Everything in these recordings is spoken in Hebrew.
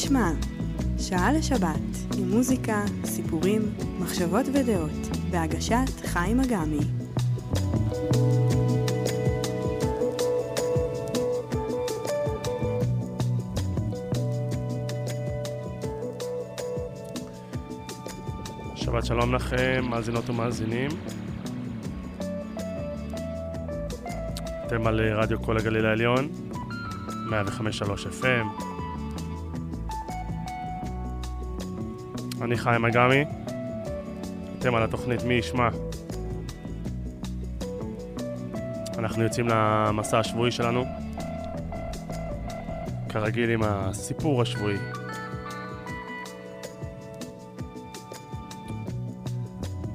מי ישמע? שעה לשבת, עם מוזיקה, סיפורים, מחשבות ודעות, בהגשת חיים אגמי. שבת שלום לכם, מאזינות ומאזינים. אתם על רדיו כל הגליל העליון, 105.3 FM. אני חיים אגמי, אתם על התוכנית מי ישמע. אנחנו יוצאים למסע השבועי שלנו, כרגיל עם הסיפור השבועי.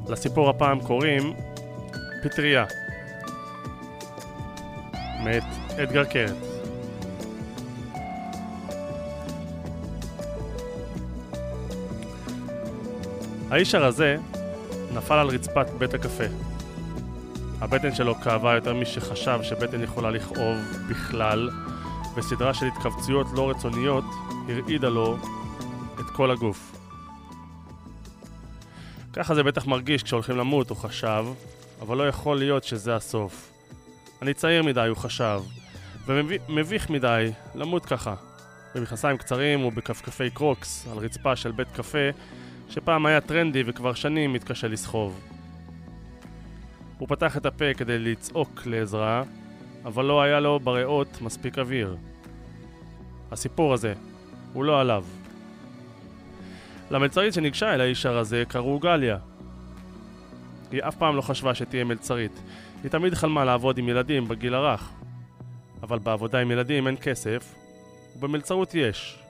לסיפור הפעם קוראים פטריה, מאת אדגר קרת. האיש הרזה נפל על רצפת בית הקפה. הבטן שלו כאבה יותר משחשב שבטן יכולה לכאוב בכלל, וסדרה של התכווצויות לא רצוניות הרעידה לו את כל הגוף. ככה זה בטח מרגיש כשהולכים למות, הוא חשב, אבל לא יכול להיות שזה הסוף. אני צעיר מדי, הוא חשב, ומביך מדי למות ככה, במכנסיים קצרים ובכפכפי קרוקס, על רצפה של בית קפה, שפעם היה טרנדי וכבר שנים מתקשה לסחוב. הוא פתח את הפה כדי לצעוק לעזרה, אבל לא היה לו בריאות מספיק אוויר. הסיפור הזה, הוא לא עליו. למלצרית שניגשה אל האיש הרזה קראו גליה. היא אף פעם לא חשבה שתהיה מלצרית. היא תמיד חלמה לעבוד עם ילדים בגיל הרך. אבל בעבודה עם ילדים אין כסף, ובמלצרות יש.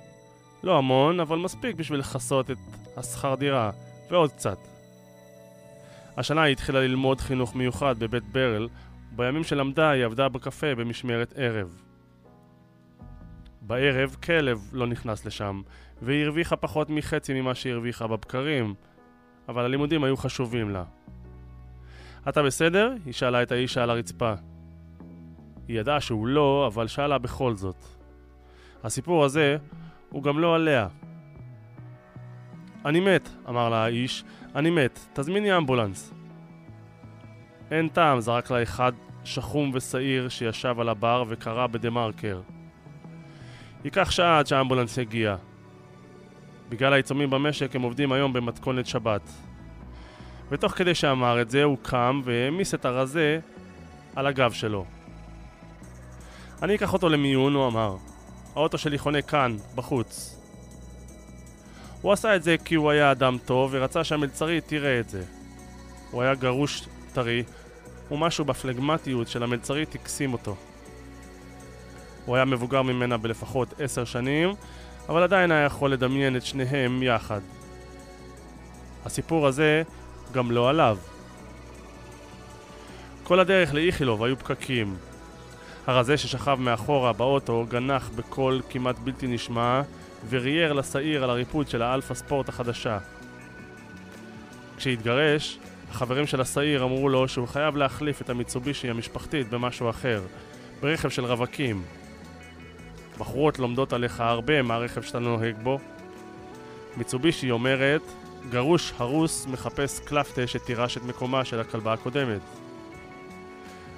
לא המון, אבל מספיק בשביל לכסות את השכר דירה, ועוד קצת. השנה היא התחילה ללמוד חינוך מיוחד בבית ברל, ובימים שלמדה היא עבדה בקפה במשמרת ערב. בערב כלב לא נכנס לשם, והיא הרוויחה פחות מחצי ממה שהיא הרוויחה בבקרים, אבל הלימודים היו חשובים לה. אתה בסדר? היא שאלה את האיש על הרצפה. היא ידעה שהוא לא, אבל שאלה בכל זאת. הסיפור הזה הוא גם לא עליה. אני מת, אמר לה האיש, אני מת, תזמיני אמבולנס. אין טעם, זרק לה אחד שחום ושעיר שישב על הבר וקרא בדה מרקר. ייקח שעה עד שהאמבולנס יגיע. בגלל העיצומים במשק הם עובדים היום במתכונת שבת. ותוך כדי שאמר את זה הוא קם והעמיס את הרזה על הגב שלו. אני אקח אותו למיון, הוא אמר. האוטו שלי חונה כאן, בחוץ. הוא עשה את זה כי הוא היה אדם טוב ורצה שהמלצרית תראה את זה. הוא היה גרוש טרי, ומשהו בפלגמטיות של המלצרית הקסים אותו. הוא היה מבוגר ממנה בלפחות עשר שנים, אבל עדיין היה יכול לדמיין את שניהם יחד. הסיפור הזה גם לא עליו. כל הדרך לאיכילוב היו פקקים. הרזה ששכב מאחורה באוטו גנח בקול כמעט בלתי נשמע ורייר לשעיר על הריפוד של האלפא ספורט החדשה. כשהתגרש, החברים של השעיר אמרו לו שהוא חייב להחליף את המיצובישי המשפחתית במשהו אחר, ברכב של רווקים. בחורות לומדות עליך הרבה מהרכב שאתה נוהג בו. מיצובישי אומרת, גרוש הרוס מחפש קלפטה שתירש את מקומה של הכלבה הקודמת.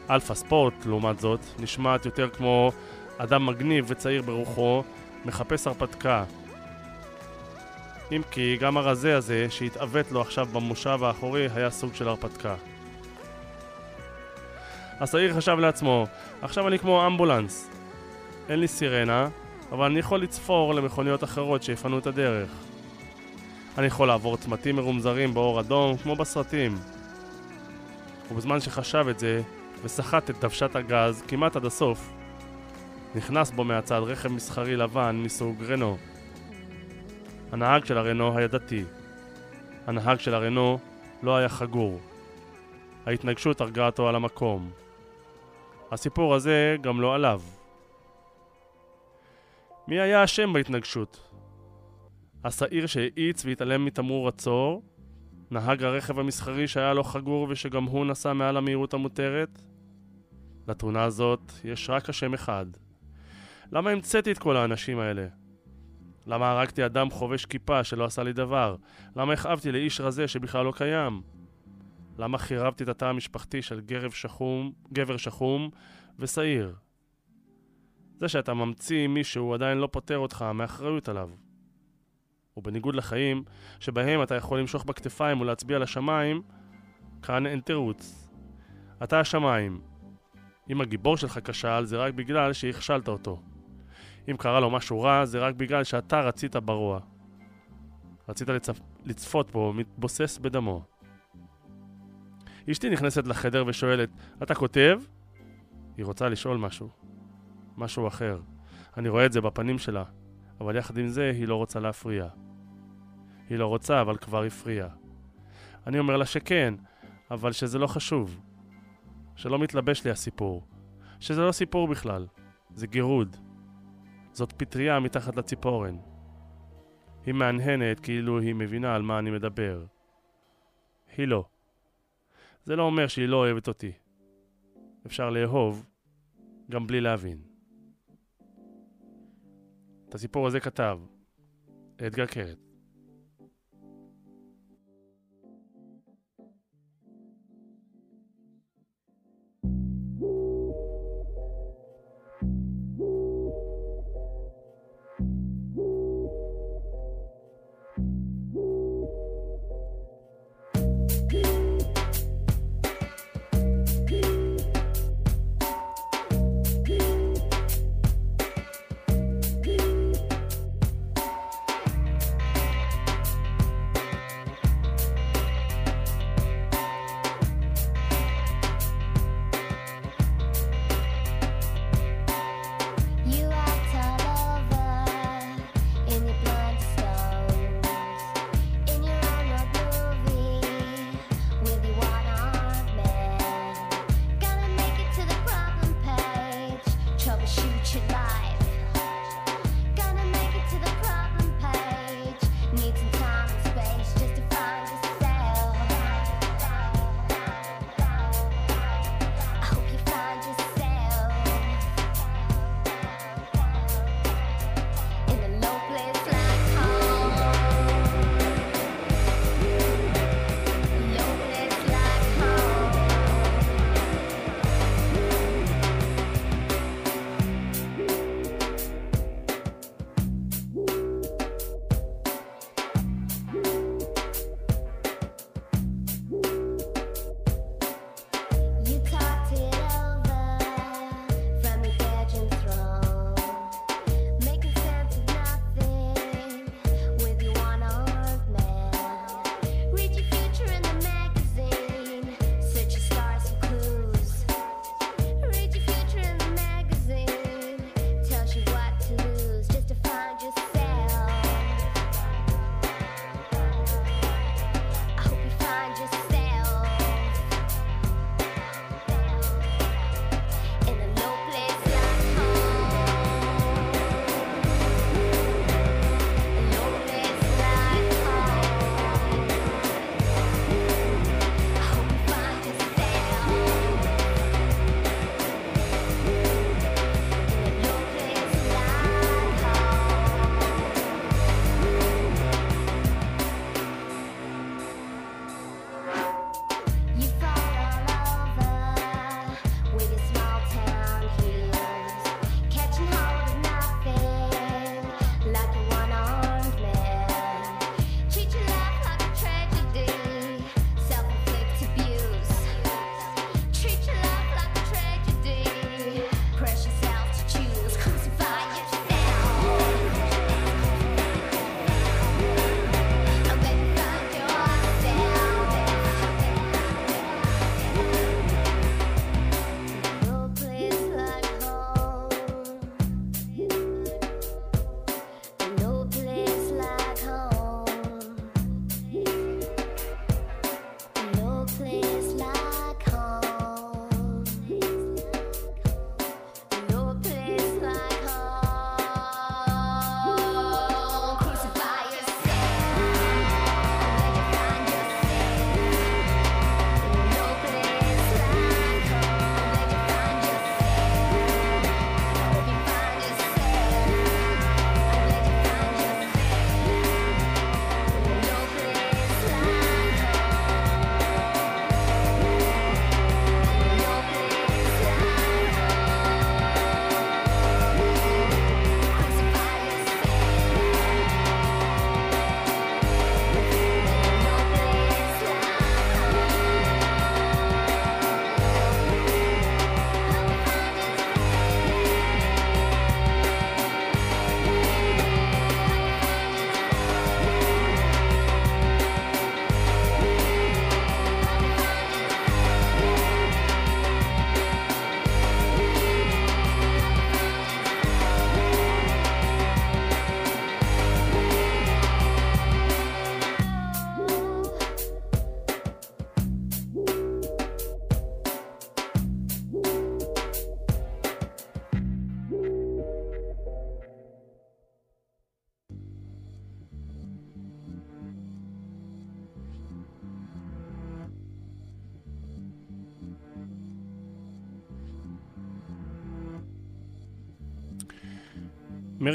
אלפא ספורט, לעומת זאת, נשמעת יותר כמו אדם מגניב וצעיר ברוחו, מחפש הרפתקה. אם כי גם הרזה הזה, שהתעוות לו עכשיו במושב האחורי, היה סוג של הרפתקה. השעיר חשב לעצמו, עכשיו אני כמו אמבולנס. אין לי סירנה, אבל אני יכול לצפור למכוניות אחרות שיפנו את הדרך. אני יכול לעבור צמתים מרומזרים באור אדום, כמו בסרטים. ובזמן שחשב את זה, וסחט את דוושת הגז כמעט עד הסוף, נכנס בו מהצד רכב מסחרי לבן מסוג רנו. הנהג של הרנו היה דתי. הנהג של הרנו לא היה חגור. ההתנגשות הרגה אותו על המקום. הסיפור הזה גם לא עליו. מי היה אשם בהתנגשות? השעיר שהאיץ והתעלם מתמרור עצור? נהג הרכב המסחרי שהיה לו חגור ושגם הוא נסע מעל המהירות המותרת? לתאונה הזאת יש רק השם אחד. למה המצאתי את כל האנשים האלה? למה הרגתי אדם חובש כיפה שלא עשה לי דבר? למה הכאבתי לאיש רזה שבכלל לא קיים? למה חירבתי את התא המשפחתי של גרב שחום, גבר שחום ושעיר? זה שאתה ממציא מישהו עדיין לא פוטר אותך מאחריות עליו. ובניגוד לחיים, שבהם אתה יכול למשוך בכתפיים ולהצביע לשמיים, כאן אין תירוץ. אתה השמיים. אם הגיבור שלך כשל, זה רק בגלל שהכשלת אותו. אם קרה לו משהו רע, זה רק בגלל שאתה רצית ברוע. רצית לצפ... לצפות בו, מתבוסס בדמו. אשתי נכנסת לחדר ושואלת, אתה כותב? היא רוצה לשאול משהו. משהו אחר. אני רואה את זה בפנים שלה, אבל יחד עם זה היא לא רוצה להפריע. היא לא רוצה, אבל כבר הפריעה. אני אומר לה שכן, אבל שזה לא חשוב. שלא מתלבש לי הסיפור. שזה לא סיפור בכלל. זה גירוד. זאת פטריה מתחת לציפורן. היא מהנהנת כאילו היא מבינה על מה אני מדבר. היא לא. זה לא אומר שהיא לא אוהבת אותי. אפשר לאהוב גם בלי להבין. את הסיפור הזה כתב אדגר קרת.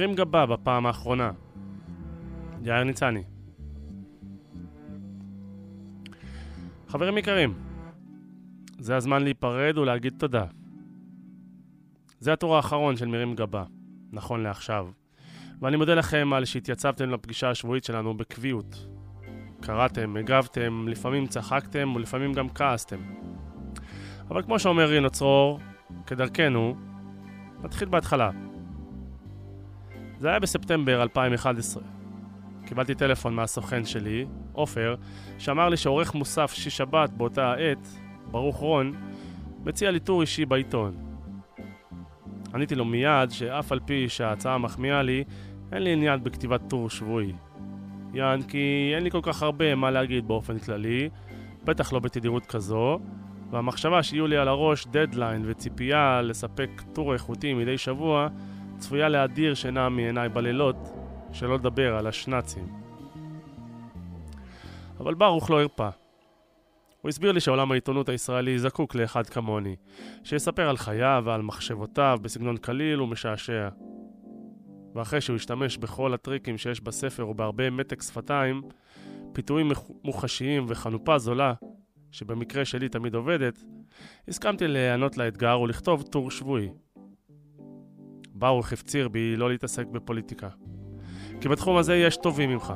מרים גבה בפעם האחרונה. יאיר ניצני. חברים יקרים, זה הזמן להיפרד ולהגיד תודה. זה הטור האחרון של מרים גבה, נכון לעכשיו. ואני מודה לכם על שהתייצבתם לפגישה השבועית שלנו בקביעות. קראתם, הגבתם, לפעמים צחקתם ולפעמים גם כעסתם. אבל כמו שאומר רינו צרור, כדרכנו, נתחיל בהתחלה. זה היה בספטמבר 2011. קיבלתי טלפון מהסוכן שלי, עופר, שאמר לי שעורך מוסף שיש שבת באותה העת, ברוך רון, מציע לי טור אישי בעיתון. עניתי לו מיד שאף על פי שההצעה מחמיאה לי, אין לי עניין בכתיבת טור שבועי. יען כי אין לי כל כך הרבה מה להגיד באופן כללי, בטח לא בתדירות כזו, והמחשבה שיהיו לי על הראש דדליין וציפייה לספק טור איכותי מדי שבוע, צפויה להדיר שינה מעיניי בלילות, שלא לדבר על השנאצים. אבל ברוך לא הרפה. הוא הסביר לי שעולם העיתונות הישראלי זקוק לאחד כמוני, שיספר על חייו ועל מחשבותיו בסגנון קליל ומשעשע. ואחרי שהוא השתמש בכל הטריקים שיש בספר ובהרבה מתק שפתיים, פיתויים מוחשיים וחנופה זולה, שבמקרה שלי תמיד עובדת, הסכמתי להיענות לאתגר ולכתוב טור שבועי. ברוך הפציר בי לא להתעסק בפוליטיקה. כי בתחום הזה יש טובים ממך.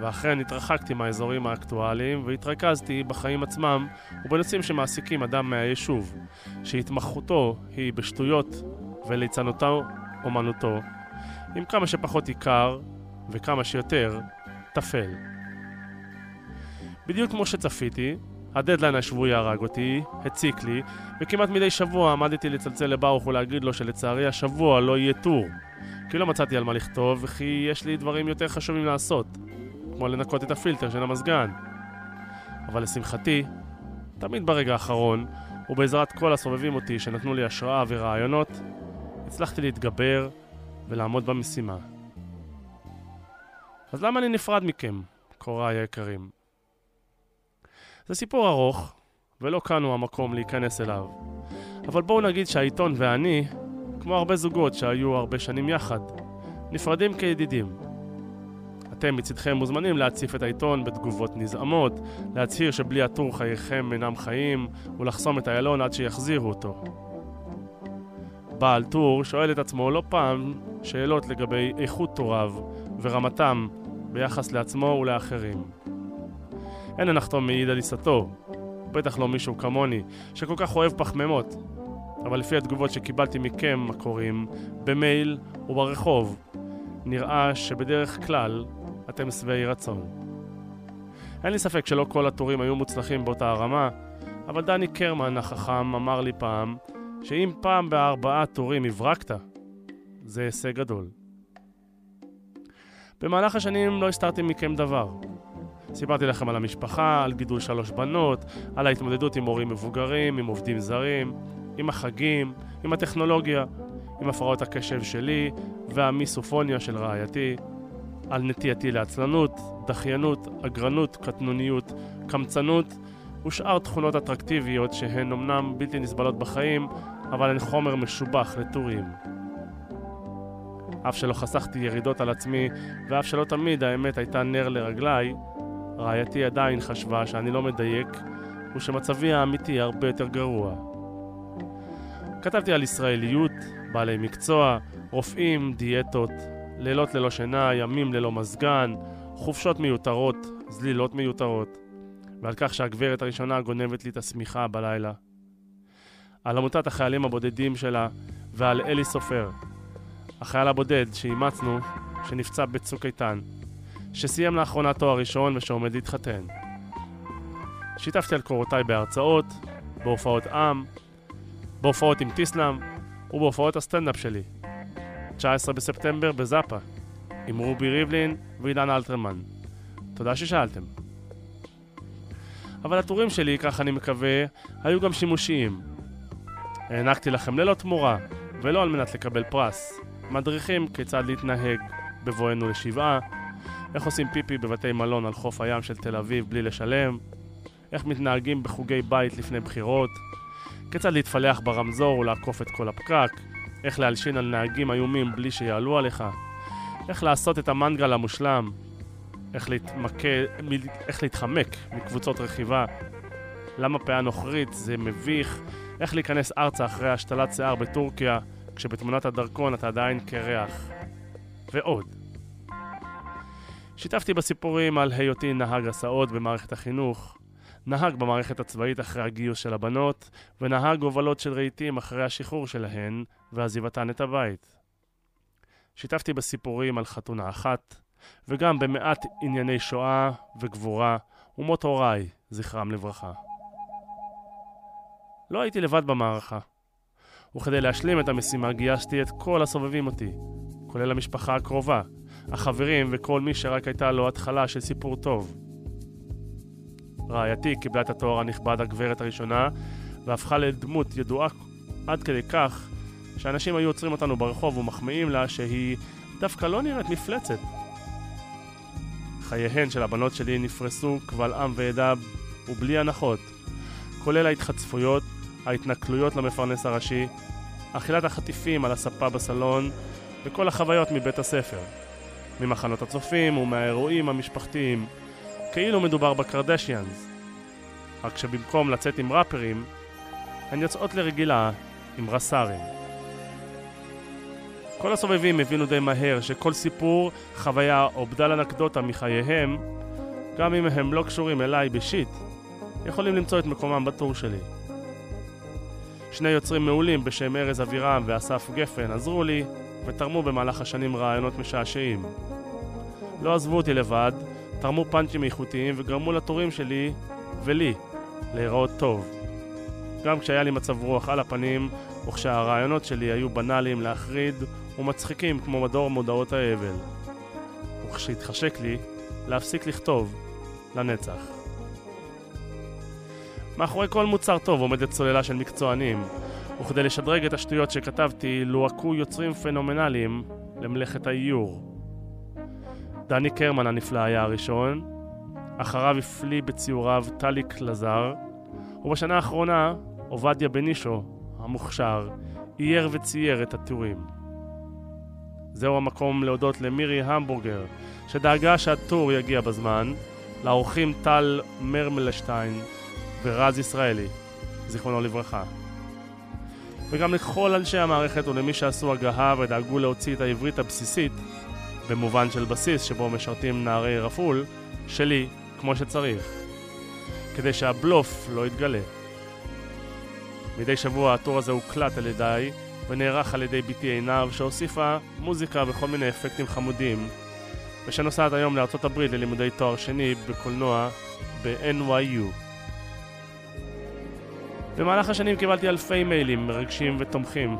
ואכן התרחקתי מהאזורים האקטואליים והתרכזתי בחיים עצמם ובנושאים שמעסיקים אדם מהיישוב, שהתמחותו היא בשטויות וליצנותו אומנותו, עם כמה שפחות עיקר וכמה שיותר טפל. בדיוק כמו שצפיתי, הדדליין השבועי הרג אותי, הציק לי, וכמעט מדי שבוע עמדתי לצלצל לברוך ולהגיד לו שלצערי השבוע לא יהיה טור. כי לא מצאתי על מה לכתוב, וכי יש לי דברים יותר חשובים לעשות, כמו לנקות את הפילטר של המזגן. אבל לשמחתי, תמיד ברגע האחרון, ובעזרת כל הסובבים אותי שנתנו לי השראה ורעיונות, הצלחתי להתגבר ולעמוד במשימה. אז למה אני נפרד מכם, קוריי היקרים? זה סיפור ארוך, ולא כאן הוא המקום להיכנס אליו. אבל בואו נגיד שהעיתון ואני, כמו הרבה זוגות שהיו הרבה שנים יחד, נפרדים כידידים. אתם מצדכם מוזמנים להציף את העיתון בתגובות נזעמות, להצהיר שבלי הטור חייכם אינם חיים, ולחסום את איילון עד שיחזירו אותו. בעל טור שואל את עצמו לא פעם שאלות לגבי איכות טוריו ורמתם ביחס לעצמו ולאחרים. אין הנחתום מעיד על עיסתו, בטח לא מישהו כמוני, שכל כך אוהב פחמימות. אבל לפי התגובות שקיבלתי מכם, הקוראים, במייל וברחוב, נראה שבדרך כלל אתם שבעי רצון. אין לי ספק שלא כל הטורים היו מוצלחים באותה הרמה, אבל דני קרמן החכם אמר לי פעם שאם פעם בארבעה טורים הברקת, זה הישג גדול. במהלך השנים לא הסתרתי מכם דבר. סיפרתי לכם על המשפחה, על גידול שלוש בנות, על ההתמודדות עם הורים מבוגרים, עם עובדים זרים, עם החגים, עם הטכנולוגיה, עם הפרעות הקשב שלי והמיסופוניה של רעייתי, על נטייתי לעצלנות, דחיינות, אגרנות, קטנוניות, קמצנות ושאר תכונות אטרקטיביות שהן אמנם בלתי נסבלות בחיים, אבל הן חומר משובח לטורים. אף שלא חסכתי ירידות על עצמי, ואף שלא תמיד האמת הייתה נר לרגליי, רעייתי עדיין חשבה שאני לא מדייק, ושמצבי האמיתי הרבה יותר גרוע. כתבתי על ישראליות, בעלי מקצוע, רופאים, דיאטות, לילות ללא שינה, ימים ללא מזגן, חופשות מיותרות, זלילות מיותרות, ועל כך שהגברת הראשונה גונבת לי את השמיכה בלילה. על עמותת החיילים הבודדים שלה ועל אלי סופר, החייל הבודד שאימצנו, שנפצע בצוק איתן. שסיים לאחרונה תואר ראשון ושעומד להתחתן. שיתפתי על קורותיי בהרצאות, בהופעות עם, בהופעות עם טיסלאם ובהופעות הסטנדאפ שלי. 19 בספטמבר בזאפה, עם רובי ריבלין ועידן אלתרמן. תודה ששאלתם. אבל הטורים שלי, כך אני מקווה, היו גם שימושיים. הענקתי לכם ללא תמורה, ולא על מנת לקבל פרס. מדריכים כיצד להתנהג בבואנו לשבעה, איך עושים פיפי בבתי מלון על חוף הים של תל אביב בלי לשלם, איך מתנהגים בחוגי בית לפני בחירות, כיצד להתפלח ברמזור ולעקוף את כל הפקק, איך להלשין על נהגים איומים בלי שיעלו עליך, איך לעשות את המנגל המושלם, איך, להתמקד, איך להתחמק מקבוצות רכיבה, למה פאה נוכרית זה מביך, איך להיכנס ארצה אחרי השתלת שיער בטורקיה, כשבתמונת הדרכון אתה עדיין קרח, ועוד. שיתפתי בסיפורים על היותי נהג הסעות במערכת החינוך, נהג במערכת הצבאית אחרי הגיוס של הבנות, ונהג הובלות של רהיטים אחרי השחרור שלהן ועזיבתן את הבית. שיתפתי בסיפורים על חתונה אחת, וגם במעט ענייני שואה וגבורה ומות הוריי, זכרם לברכה. לא הייתי לבד במערכה, וכדי להשלים את המשימה גייסתי את כל הסובבים אותי, כולל המשפחה הקרובה, החברים וכל מי שרק הייתה לו התחלה של סיפור טוב. רעייתי קיבלה את התואר הנכבד הגברת הראשונה, והפכה לדמות ידועה עד כדי כך שאנשים היו עוצרים אותנו ברחוב ומחמיאים לה שהיא דווקא לא נראית מפלצת. חייהן של הבנות שלי נפרסו קבל עם ועדה ובלי הנחות, כולל ההתחצפויות, ההתנכלויות למפרנס הראשי, אכילת החטיפים על הספה בסלון וכל החוויות מבית הספר, ממחנות הצופים ומהאירועים המשפחתיים, כאילו מדובר בקרדשיאנס. רק שבמקום לצאת עם ראפרים, הן יוצאות לרגילה עם רס"רים. כל הסובבים הבינו די מהר שכל סיפור, חוויה או בדל אנקדוטה מחייהם, גם אם הם לא קשורים אליי בשיט, יכולים למצוא את מקומם בטור שלי. שני יוצרים מעולים בשם ארז אבירם ואסף גפן עזרו לי ותרמו במהלך השנים רעיונות משעשעים. לא עזבו אותי לבד, תרמו פאנצ'ים איכותיים וגרמו לתורים שלי ולי להיראות טוב. גם כשהיה לי מצב רוח על הפנים, וכשהרעיונות שלי היו בנאליים להחריד ומצחיקים כמו מדור מודעות האבל. וכשהתחשק לי, להפסיק לכתוב לנצח. מאחורי כל מוצר טוב עומדת סוללה של מקצוענים, וכדי לשדרג את השטויות שכתבתי, לוהקו יוצרים פנומנליים למלאכת האיור. דני קרמן הנפלא היה הראשון, אחריו הפליא בציוריו טליק לזר, ובשנה האחרונה עובדיה בנישו, המוכשר, אייר וצייר את הטורים. זהו המקום להודות למירי המבורגר, שדאגה שהטור יגיע בזמן, לאורחים טל מרמלשטיין ורז ישראלי, זיכרונו לברכה. וגם לכל אנשי המערכת ולמי שעשו הגהה ודאגו להוציא את העברית הבסיסית, במובן של בסיס שבו משרתים נערי רפול, שלי כמו שצריך, כדי שהבלוף לא יתגלה. מדי שבוע הטור הזה הוקלט על ידיי ונערך על ידי בתי עינב שהוסיפה מוזיקה וכל מיני אפקטים חמודים ושנוסעת היום לארצות הברית ללימודי תואר שני בקולנוע ב-NYU. במהלך השנים קיבלתי אלפי מיילים מרגשים ותומכים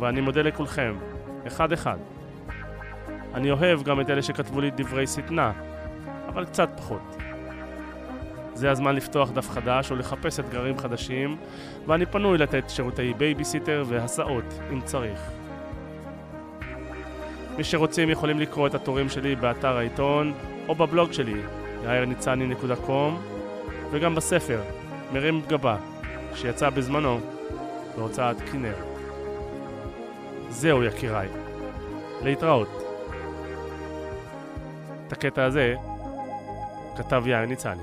ואני מודה לכולכם, אחד אחד. אני אוהב גם את אלה שכתבו לי דברי שטנה, אבל קצת פחות. זה הזמן לפתוח דף חדש או לחפש אתגרים חדשים, ואני פנוי לתת שירותי בייביסיטר והסעות, אם צריך. מי שרוצים יכולים לקרוא את התורים שלי באתר העיתון או בבלוג שלי, יאירניצני.com, וגם בספר, מרים גבה, שיצא בזמנו בהוצאת כנרת. זהו יקיריי, להתראות. את הקטע הזה כתב יאיר ניצני.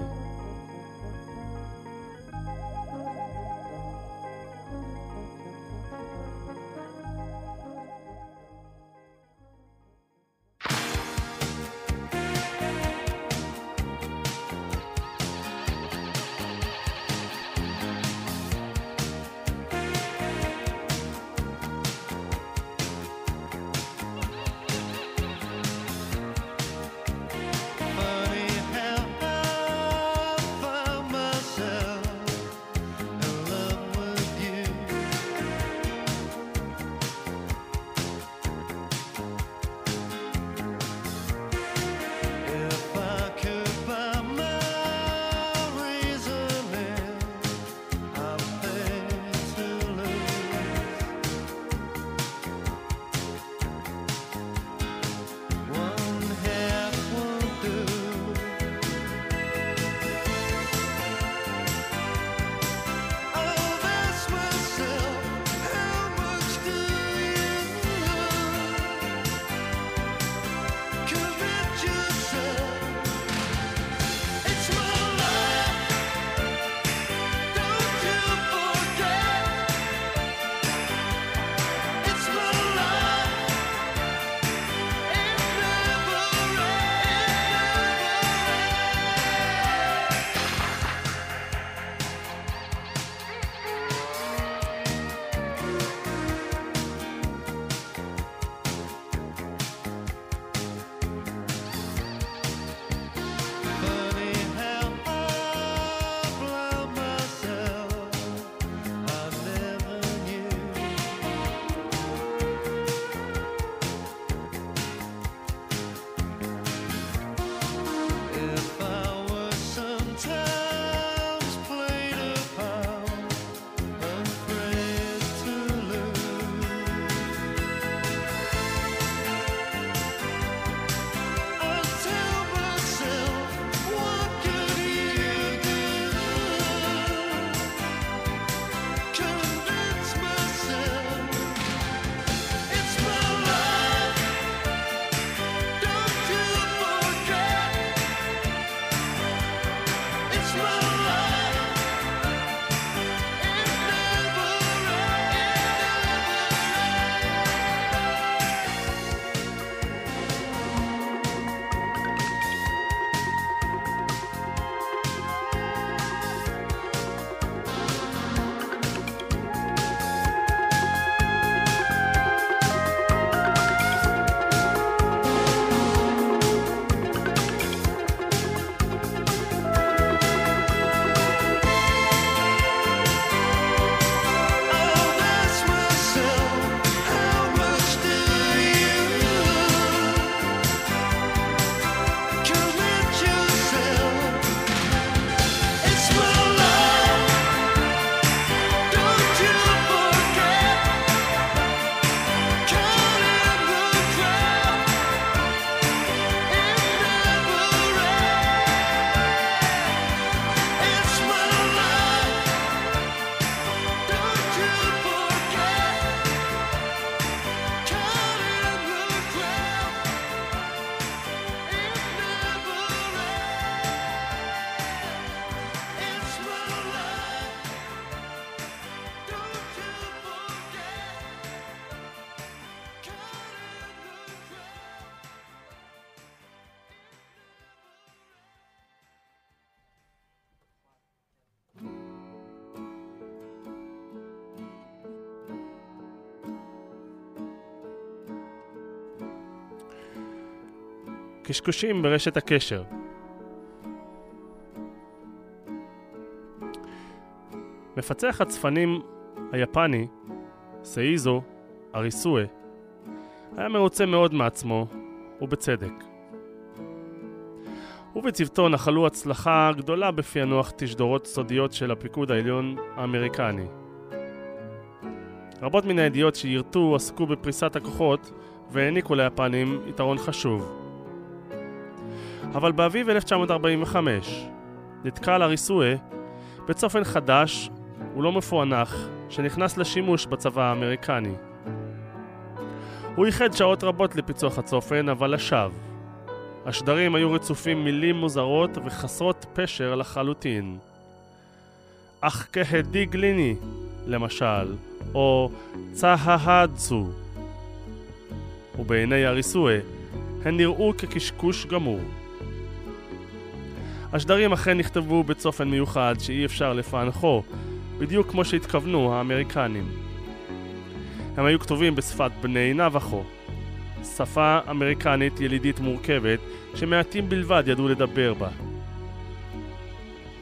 קשקושים ברשת הקשר. מפצח הצפנים היפני, סאיזו אריסואה, היה מרוצה מאוד מעצמו, ובצדק. הוא וצוותו נחלו הצלחה גדולה בפענוח תשדורות סודיות של הפיקוד העליון האמריקני. רבות מן הידיעות שירתו עסקו בפריסת הכוחות והעניקו ליפנים יתרון חשוב. אבל באביב 1945 נתקל אריסואה בצופן חדש ולא מפוענח שנכנס לשימוש בצבא האמריקני. הוא ייחד שעות רבות לפיצוח הצופן, אבל לשווא. השדרים היו רצופים מילים מוזרות וחסרות פשר לחלוטין. אך כהדיגליני, למשל, או צההדסו. ובעיני אריסואה הן נראו כקשקוש גמור. השדרים אכן נכתבו בצופן מיוחד שאי אפשר לפענחו, בדיוק כמו שהתכוונו האמריקנים. הם היו כתובים בשפת בני נבחו, שפה אמריקנית ילידית מורכבת שמעטים בלבד ידעו לדבר בה.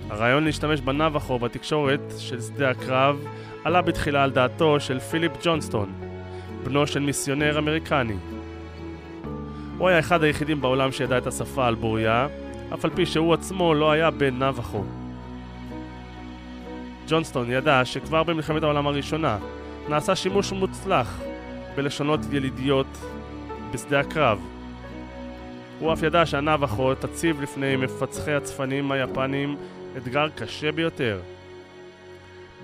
הרעיון להשתמש בנבחו בתקשורת של שדה הקרב עלה בתחילה על דעתו של פיליפ ג'ונסטון, בנו של מיסיונר אמריקני. הוא היה אחד היחידים בעולם שידע את השפה על בוריה, אף על פי שהוא עצמו לא היה בן נבחו. ג'ונסטון ידע שכבר במלחמת העולם הראשונה נעשה שימוש מוצלח בלשונות ילידיות בשדה הקרב. הוא אף ידע שהנבחו תציב לפני מפצחי הצפנים היפנים אתגר קשה ביותר.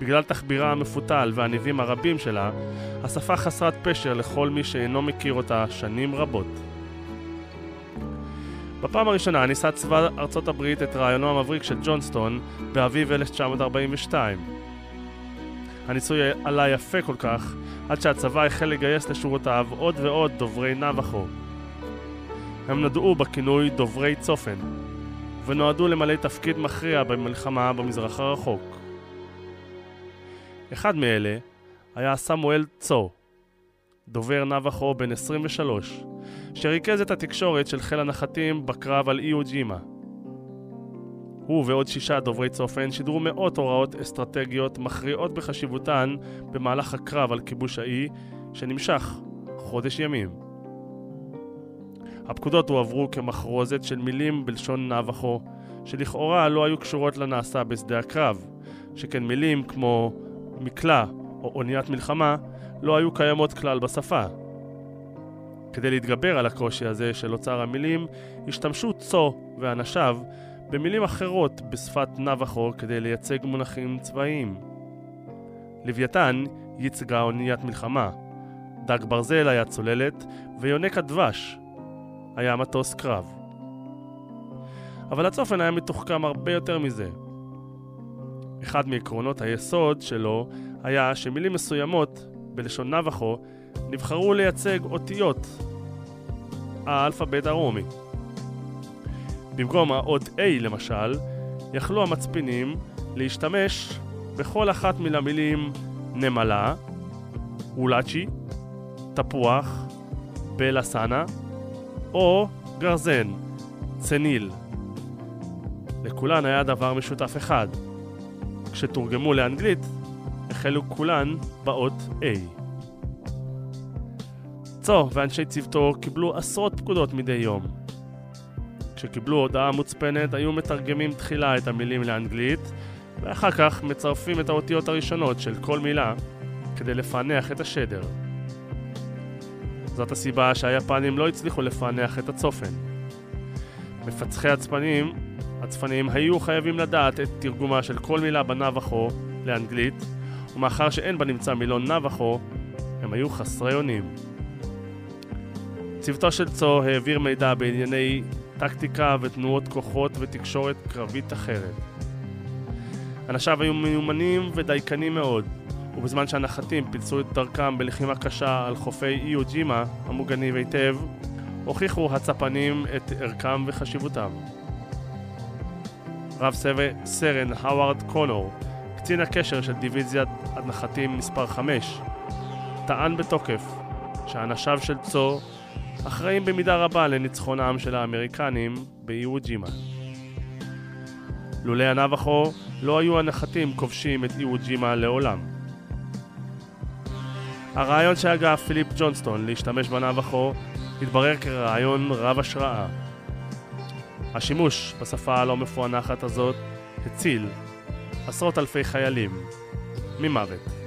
בגלל תחבירה המפותל והניבים הרבים שלה, השפה חסרת פשר לכל מי שאינו מכיר אותה שנים רבות. בפעם הראשונה ניסה צבא ארצות הברית את רעיונו המבריק של ג'ונסטון באביב 1942. הניסוי עלה יפה כל כך, עד שהצבא החל לגייס לשורותיו עוד ועוד דוברי נבחו. הם נדעו בכינוי דוברי צופן, ונועדו למלא תפקיד מכריע במלחמה במזרח הרחוק. אחד מאלה היה סמואל צו, דובר נבחו בן 23, שריכז את התקשורת של חיל הנחתים בקרב על איו ג'ימה. הוא ועוד שישה דוברי צופן שידרו מאות הוראות אסטרטגיות מכריעות בחשיבותן במהלך הקרב על כיבוש האי, שנמשך חודש ימים. הפקודות הועברו כמחרוזת של מילים בלשון נבחו, שלכאורה לא היו קשורות לנעשה בשדה הקרב, שכן מילים כמו מקלע או אוניית מלחמה לא היו קיימות כלל בשפה. כדי להתגבר על הקושי הזה של אוצר המילים, השתמשו צו ואנשיו במילים אחרות בשפת נבחו כדי לייצג מונחים צבאיים. לוויתן ייצגה אוניית מלחמה, דג ברזל היה צוללת, ויונק הדבש היה מטוס קרב. אבל הצופן היה מתוחכם הרבה יותר מזה. אחד מעקרונות היסוד שלו היה שמילים מסוימות, בלשון נבחו, נבחרו לייצג אותיות האלפבית הרומי. במקום האות A למשל, יכלו המצפינים להשתמש בכל אחת מן המילים נמלה, אולאצ'י, תפוח, בלסנה או גרזן, צניל. לכולן היה דבר משותף אחד. כשתורגמו לאנגלית, החלו כולן באות A. צו ואנשי צוותו קיבלו עשרות פקודות מדי יום. כשקיבלו הודעה מוצפנת, היו מתרגמים תחילה את המילים לאנגלית, ואחר כך מצרפים את האותיות הראשונות של כל מילה כדי לפענח את השדר. זאת הסיבה שהיפנים לא הצליחו לפענח את הצופן. מפצחי הצפנים, הצפנים היו חייבים לדעת את תרגומה של כל מילה בנבחו לאנגלית, ומאחר שאין בנמצא מילון נבחו, הם היו חסרי אונים. צוותו של צו העביר מידע בענייני טקטיקה ותנועות כוחות ותקשורת קרבית אחרת. אנשיו היו מיומנים ודייקנים מאוד, ובזמן שהנחתים פילצו את דרכם בלחימה קשה על חופי איו ג'ימה, המוגנים היטב, הוכיחו הצפנים את ערכם וחשיבותם. רב סרן האווארד קונור, קצין הקשר של דיוויזיית הנחתים מספר 5, טען בתוקף שאנשיו של צו אחראים במידה רבה לניצחונם של האמריקנים באיוו ג'ימה. לולא הנבחו לא היו הנחתים כובשים את איוו ג'ימה לעולם. הרעיון שהגה פיליפ ג'ונסטון להשתמש בנבחו התברר כרעיון רב השראה. השימוש בשפה הלא מפוענחת הזאת הציל עשרות אלפי חיילים ממוות.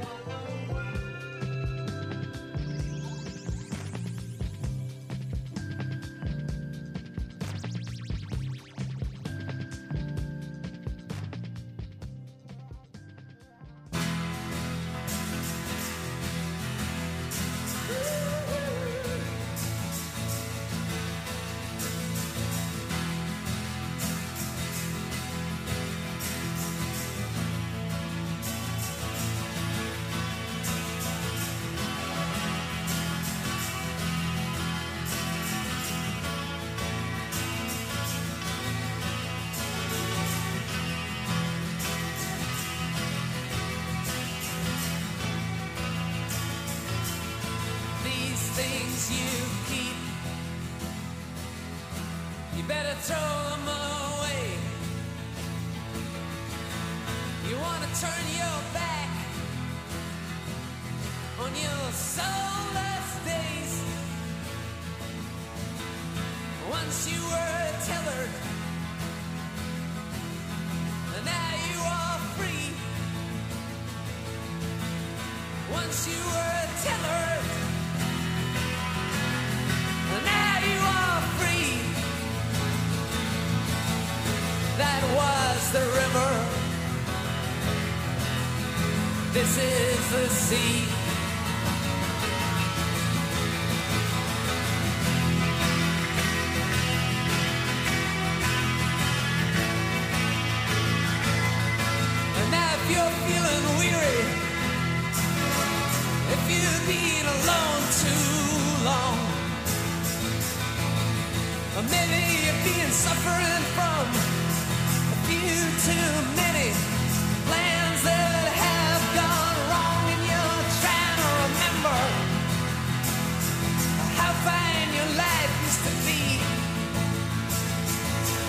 see.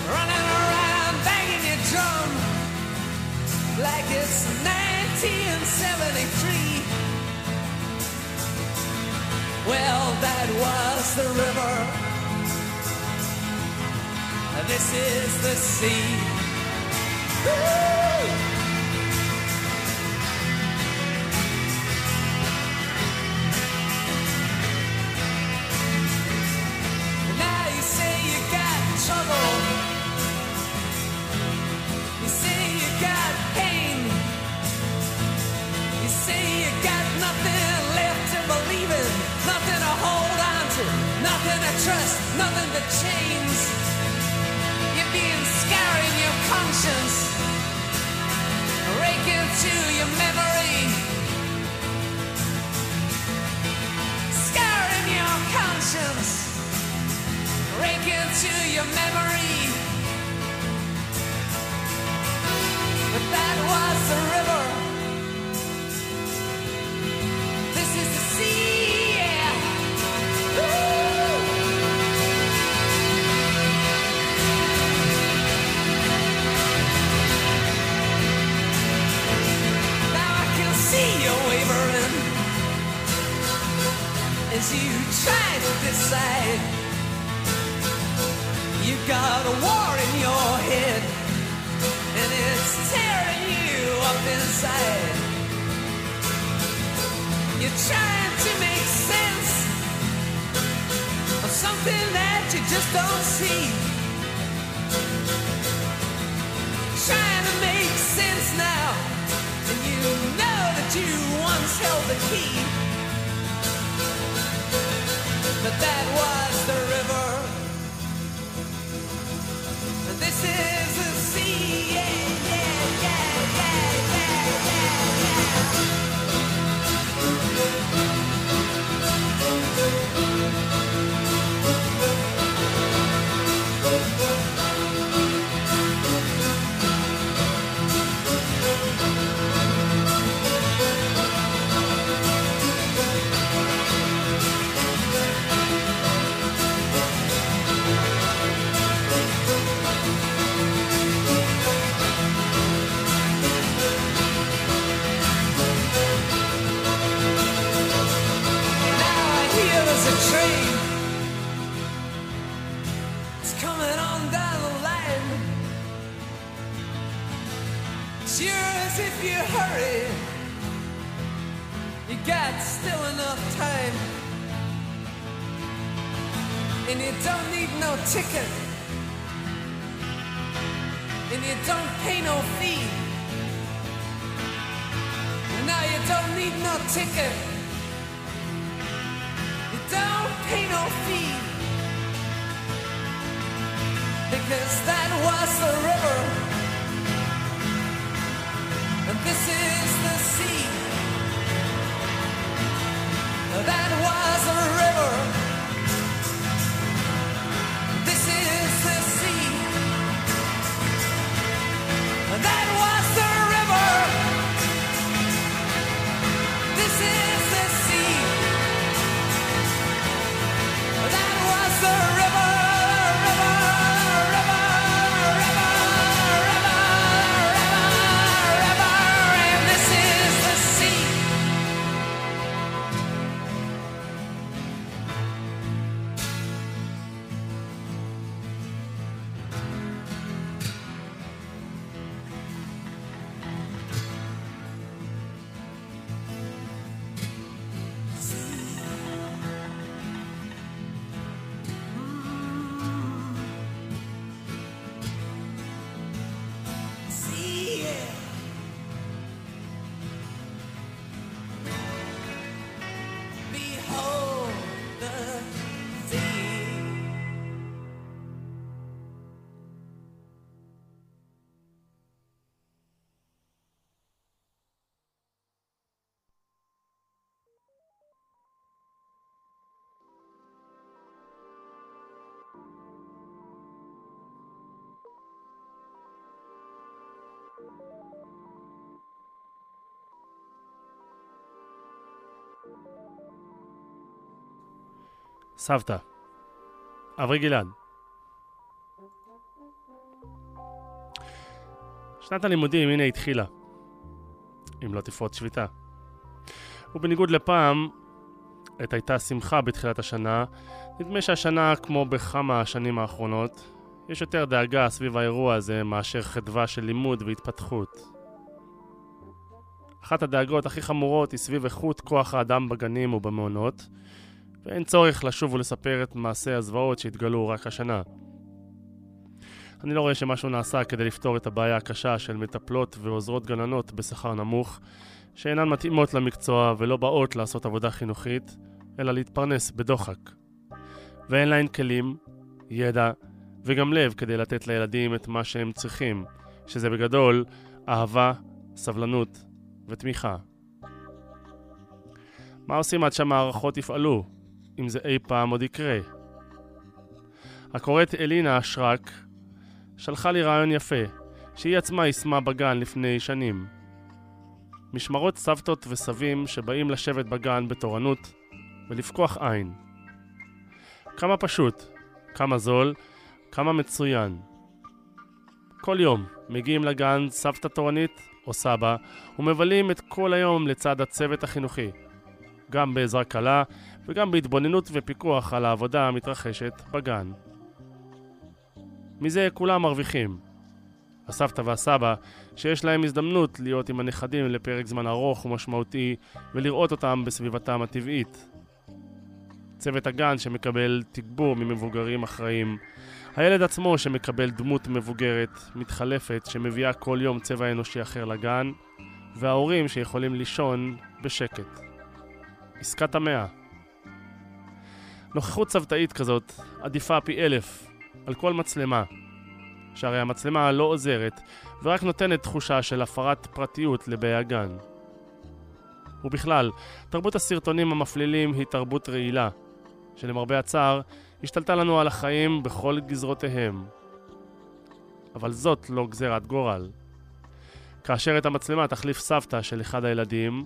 Running around banging your drum like it's 1973. Well, that was the river. This is the sea. Woo! to trust, nothing but chains. You're being scouring your conscience, raking through your memory. Scouring your conscience, raking through your memory. But that was the river. as you try to decide. you've got a war in your head, and it's tearing you up inside. You're trying to make sense of something that you just don't see. Trying to make sense now, and you know that you once held the key but that was the if you hurry, you got still enough time. And you don't need no ticket. And you don't pay no fee. And now you don't need no ticket. You don't pay no fee. Because that was the river. That was a river. סבתא. אברי גלעד. שנת הלימודים הנה התחילה. אם לא תפרוץ שביתה. ובניגוד לפעם, עת הייתה שמחה בתחילת השנה, נדמה שהשנה, כמו בכמה השנים האחרונות, יש יותר דאגה סביב האירוע הזה מאשר חדווה של לימוד והתפתחות. אחת הדאגות הכי חמורות היא סביב איכות כוח האדם בגנים ובמעונות, ואין צורך לשוב ולספר את מעשי הזוועות שהתגלו רק השנה. אני לא רואה שמשהו נעשה כדי לפתור את הבעיה הקשה של מטפלות ועוזרות גננות בשכר נמוך, שאינן מתאימות למקצוע ולא באות לעשות עבודה חינוכית, אלא להתפרנס בדוחק. ואין להן כלים, ידע וגם לב כדי לתת לילדים את מה שהם צריכים, שזה בגדול אהבה, סבלנות ותמיכה. מה עושים עד שהמערכות יפעלו, אם זה אי פעם עוד יקרה? הקוראת אלינה אשרק שלחה לי רעיון יפה, שהיא עצמה יישמה בגן לפני שנים. משמרות סבתות וסבים שבאים לשבת בגן בתורנות ולפקוח עין. כמה פשוט, כמה זול, כמה מצוין. כל יום מגיעים לגן סבתא תורנית או סבא ומבלים את כל היום לצד הצוות החינוכי, גם בעזרה קלה וגם בהתבוננות ופיקוח על העבודה המתרחשת בגן. מזה כולם מרוויחים. הסבתא והסבא, שיש להם הזדמנות להיות עם הנכדים לפרק זמן ארוך ומשמעותי ולראות אותם בסביבתם הטבעית. צוות הגן שמקבל תגבור ממבוגרים אחראים, הילד עצמו שמקבל דמות מבוגרת, מתחלפת, שמביאה כל יום צבע אנושי אחר לגן, וההורים שיכולים לישון בשקט. עסקת המאה. נוכחות צוותאית כזאת עדיפה פי אלף על כל מצלמה, שהרי המצלמה לא עוזרת ורק נותנת תחושה של הפרת פרטיות לבאי הגן. ובכלל, תרבות הסרטונים המפלילים היא תרבות רעילה, שלמרבה הצער, השתלטה לנו על החיים בכל גזרותיהם. אבל זאת לא גזירת גורל. כאשר את המצלמה תחליף סבתא של אחד הילדים,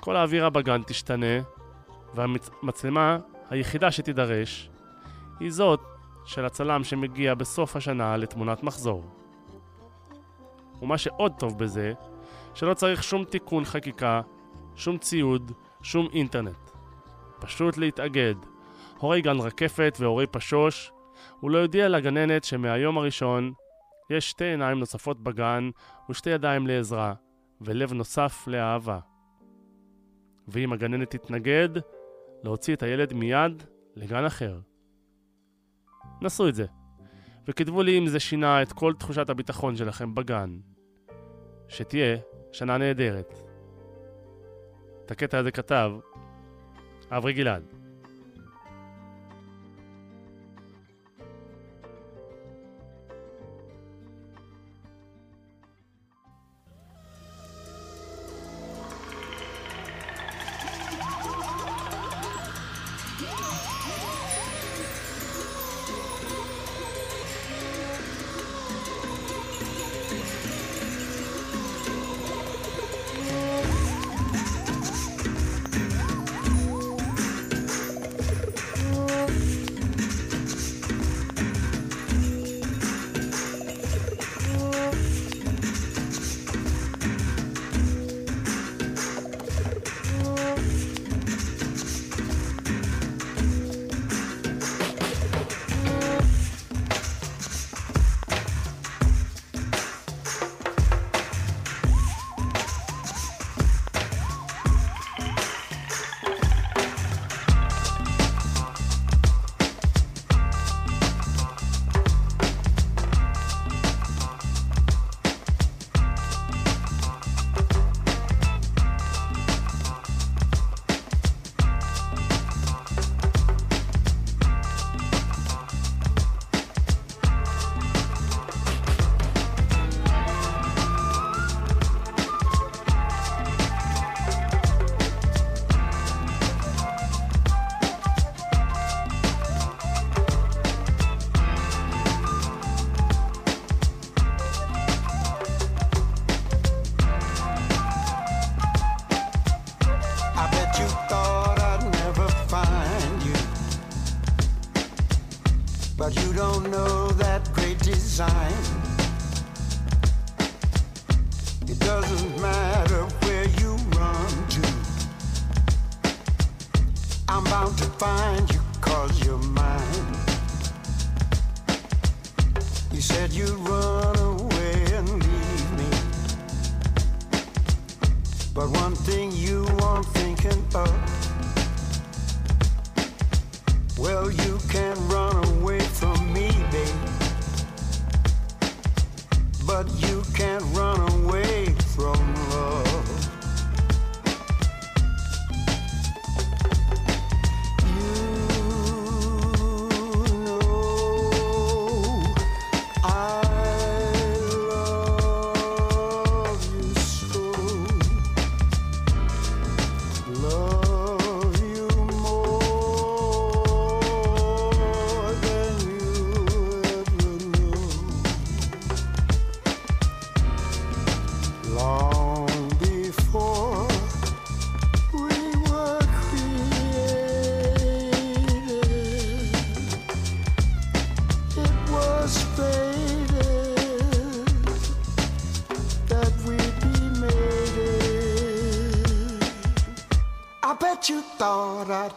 כל האווירה בגן תשתנה, והמצלמה היחידה שתידרש היא זאת של הצלם שמגיע בסוף השנה לתמונת מחזור. ומה שעוד טוב בזה, שלא צריך שום תיקון חקיקה, שום ציוד, שום אינטרנט. פשוט להתאגד. הורי גן רקפת והורי פשוש, ולהודיע לגננת שמהיום הראשון יש שתי עיניים נוספות בגן ושתי ידיים לעזרה, ולב נוסף לאהבה. ואם הגננת תתנגד, להוציא את הילד מיד לגן אחר. נסו את זה, וכתבו לי אם זה שינה את כל תחושת הביטחון שלכם בגן. שתהיה שנה נהדרת. את הקטע הזה כתב אברי גלעד.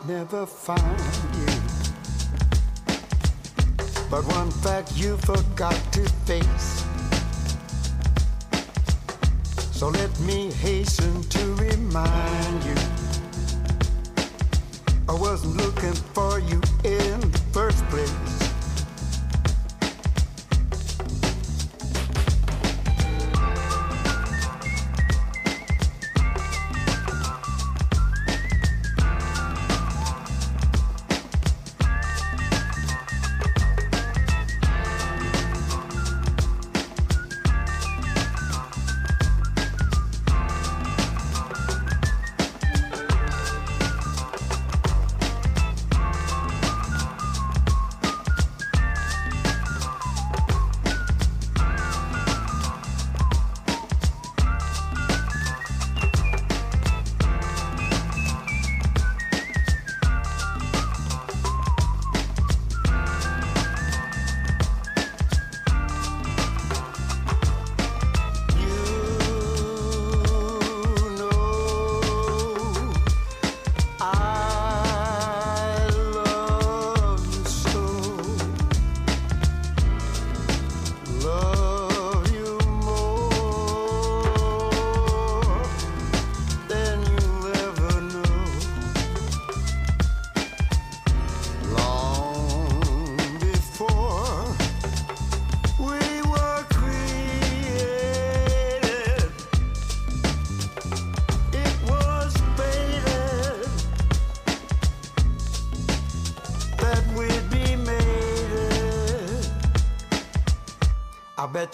Never find you. But one fact you forgot to face. So let me hasten to remind you. I wasn't looking for you in the first place.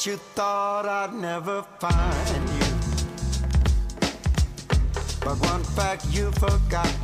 You thought I'd never find you. But one fact you forgot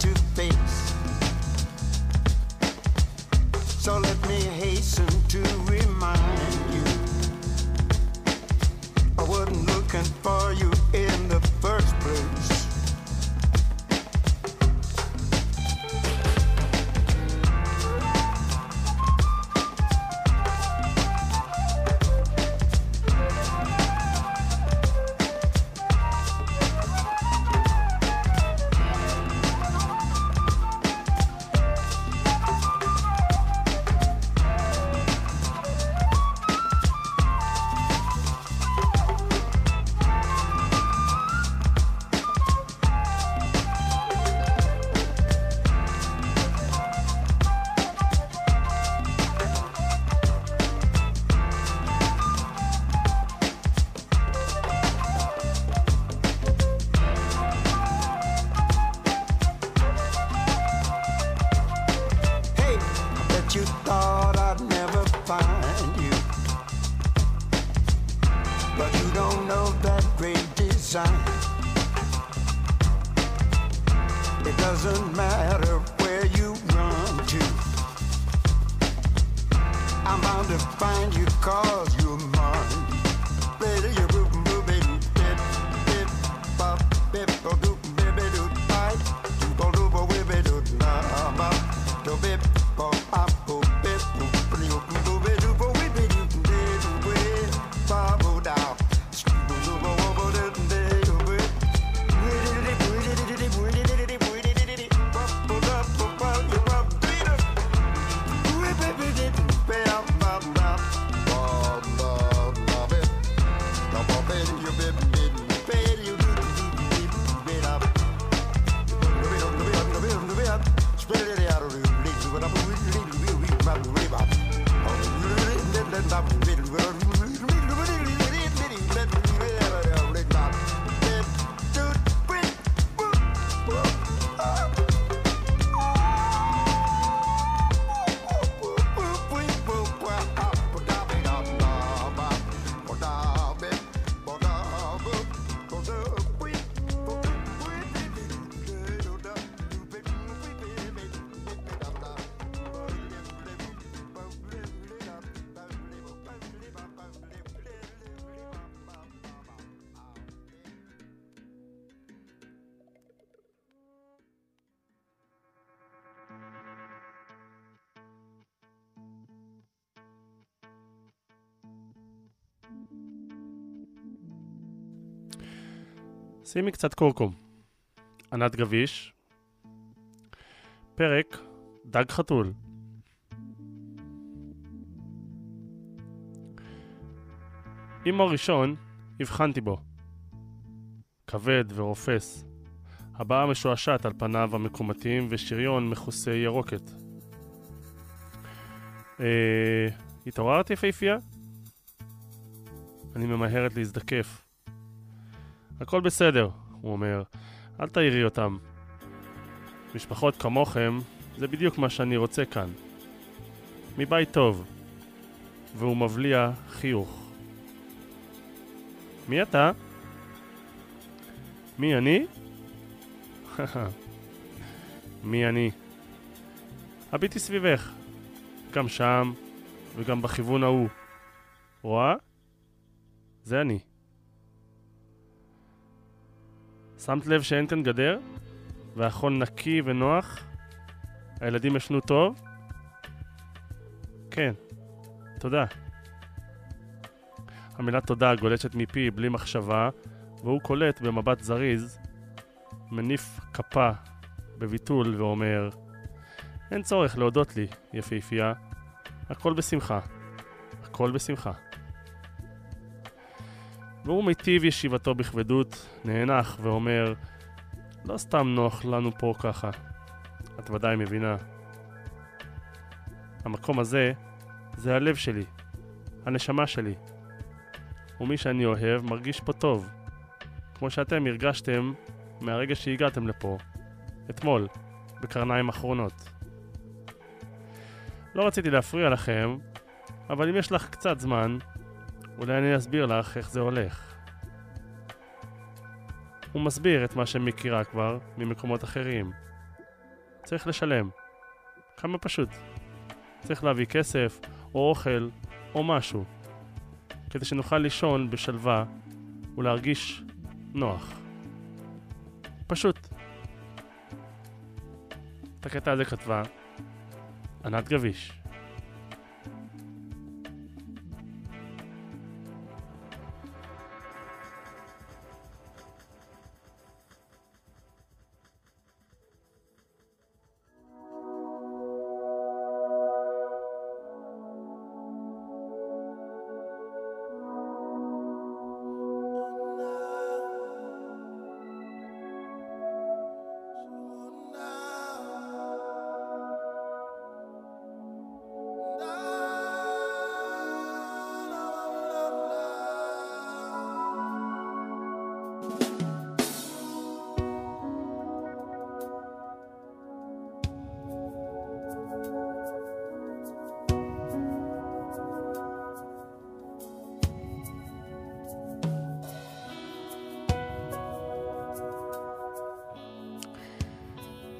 שימי קצת קורקום. ענת גביש. פרק דג חתול. עם הראשון הבחנתי בו. כבד ורופס. הבעה משועשעת על פניו המקומטים ושריון מכוסה ירוקת. אה... התעוררת יפהפייה? אני ממהרת להזדקף. הכל בסדר, הוא אומר, אל תעירי אותם. משפחות כמוכם זה בדיוק מה שאני רוצה כאן. מבית טוב. והוא מבליע חיוך. מי אתה? מי אני? מי אני? הביטי סביבך. גם שם וגם בכיוון ההוא. רואה? זה אני. שמת לב שאין כאן גדר? והחול נקי ונוח? הילדים ישנו טוב? כן, תודה. המילה תודה גולשת מפי בלי מחשבה, והוא קולט במבט זריז, מניף כפה בביטול ואומר אין צורך להודות לי, יפהפייה, הכל בשמחה. הכל בשמחה. והוא מיטיב ישיבתו בכבדות, נאנח ואומר לא סתם נוח לנו פה ככה. את ודאי מבינה. המקום הזה זה הלב שלי, הנשמה שלי. ומי שאני אוהב מרגיש פה טוב. כמו שאתם הרגשתם מהרגע שהגעתם לפה, אתמול, בקרניים אחרונות. לא רציתי להפריע לכם, אבל אם יש לך קצת זמן, אולי אני אסביר לך איך זה הולך. הוא מסביר את מה שמכירה כבר ממקומות אחרים. צריך לשלם. כמה פשוט. צריך להביא כסף, או אוכל, או משהו. כדי שנוכל לישון בשלווה ולהרגיש נוח. פשוט. את הקטע הזה כתבה ענת גביש.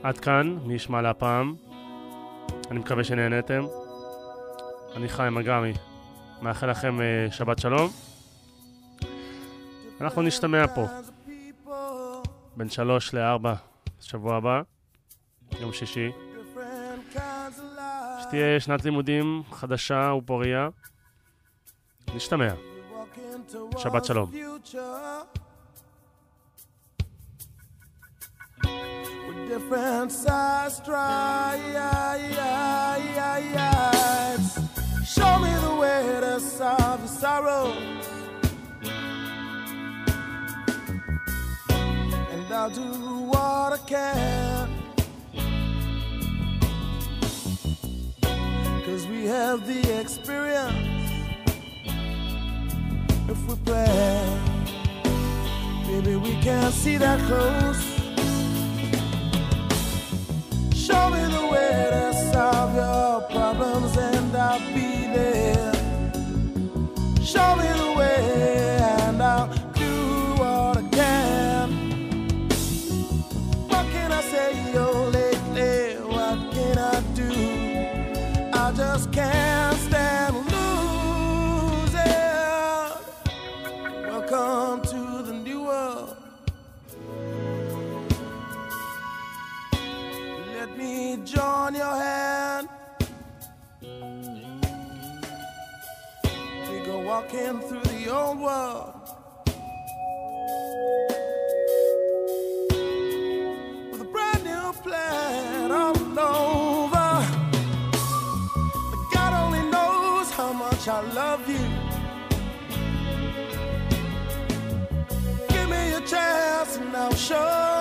עד כאן, מי ישמע להפעם. אני מקווה שנהנתם. אני חיים אגמי, מאחל לכם אה, שבת שלום. אנחנו נשתמע פה בין שלוש לארבע שבוע הבא, יום שישי. שתהיה שנת לימודים חדשה ופוריה. נשתמע. שבת שלום. Different size strides. Show me the way to solve your sorrow. And I'll do what I can. Cause we have the experience. If we plan, baby, we can see that close. The way to solve your problems and I'll be there. Show me the way world. With a brand new plan all over. But God only knows how much I love you. Give me a chance and I'll show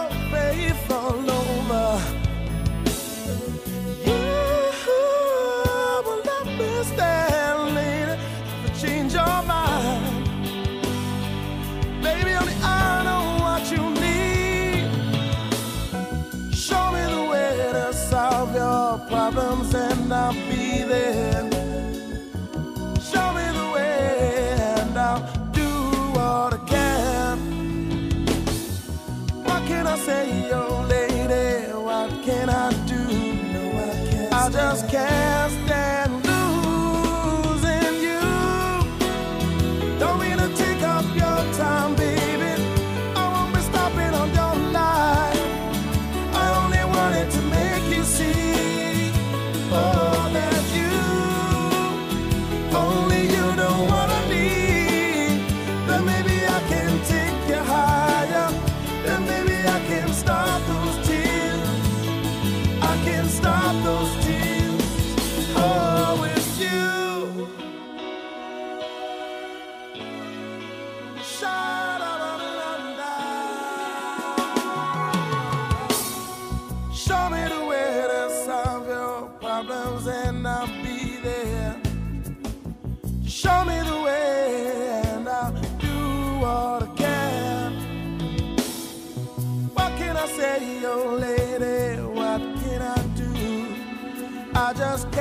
just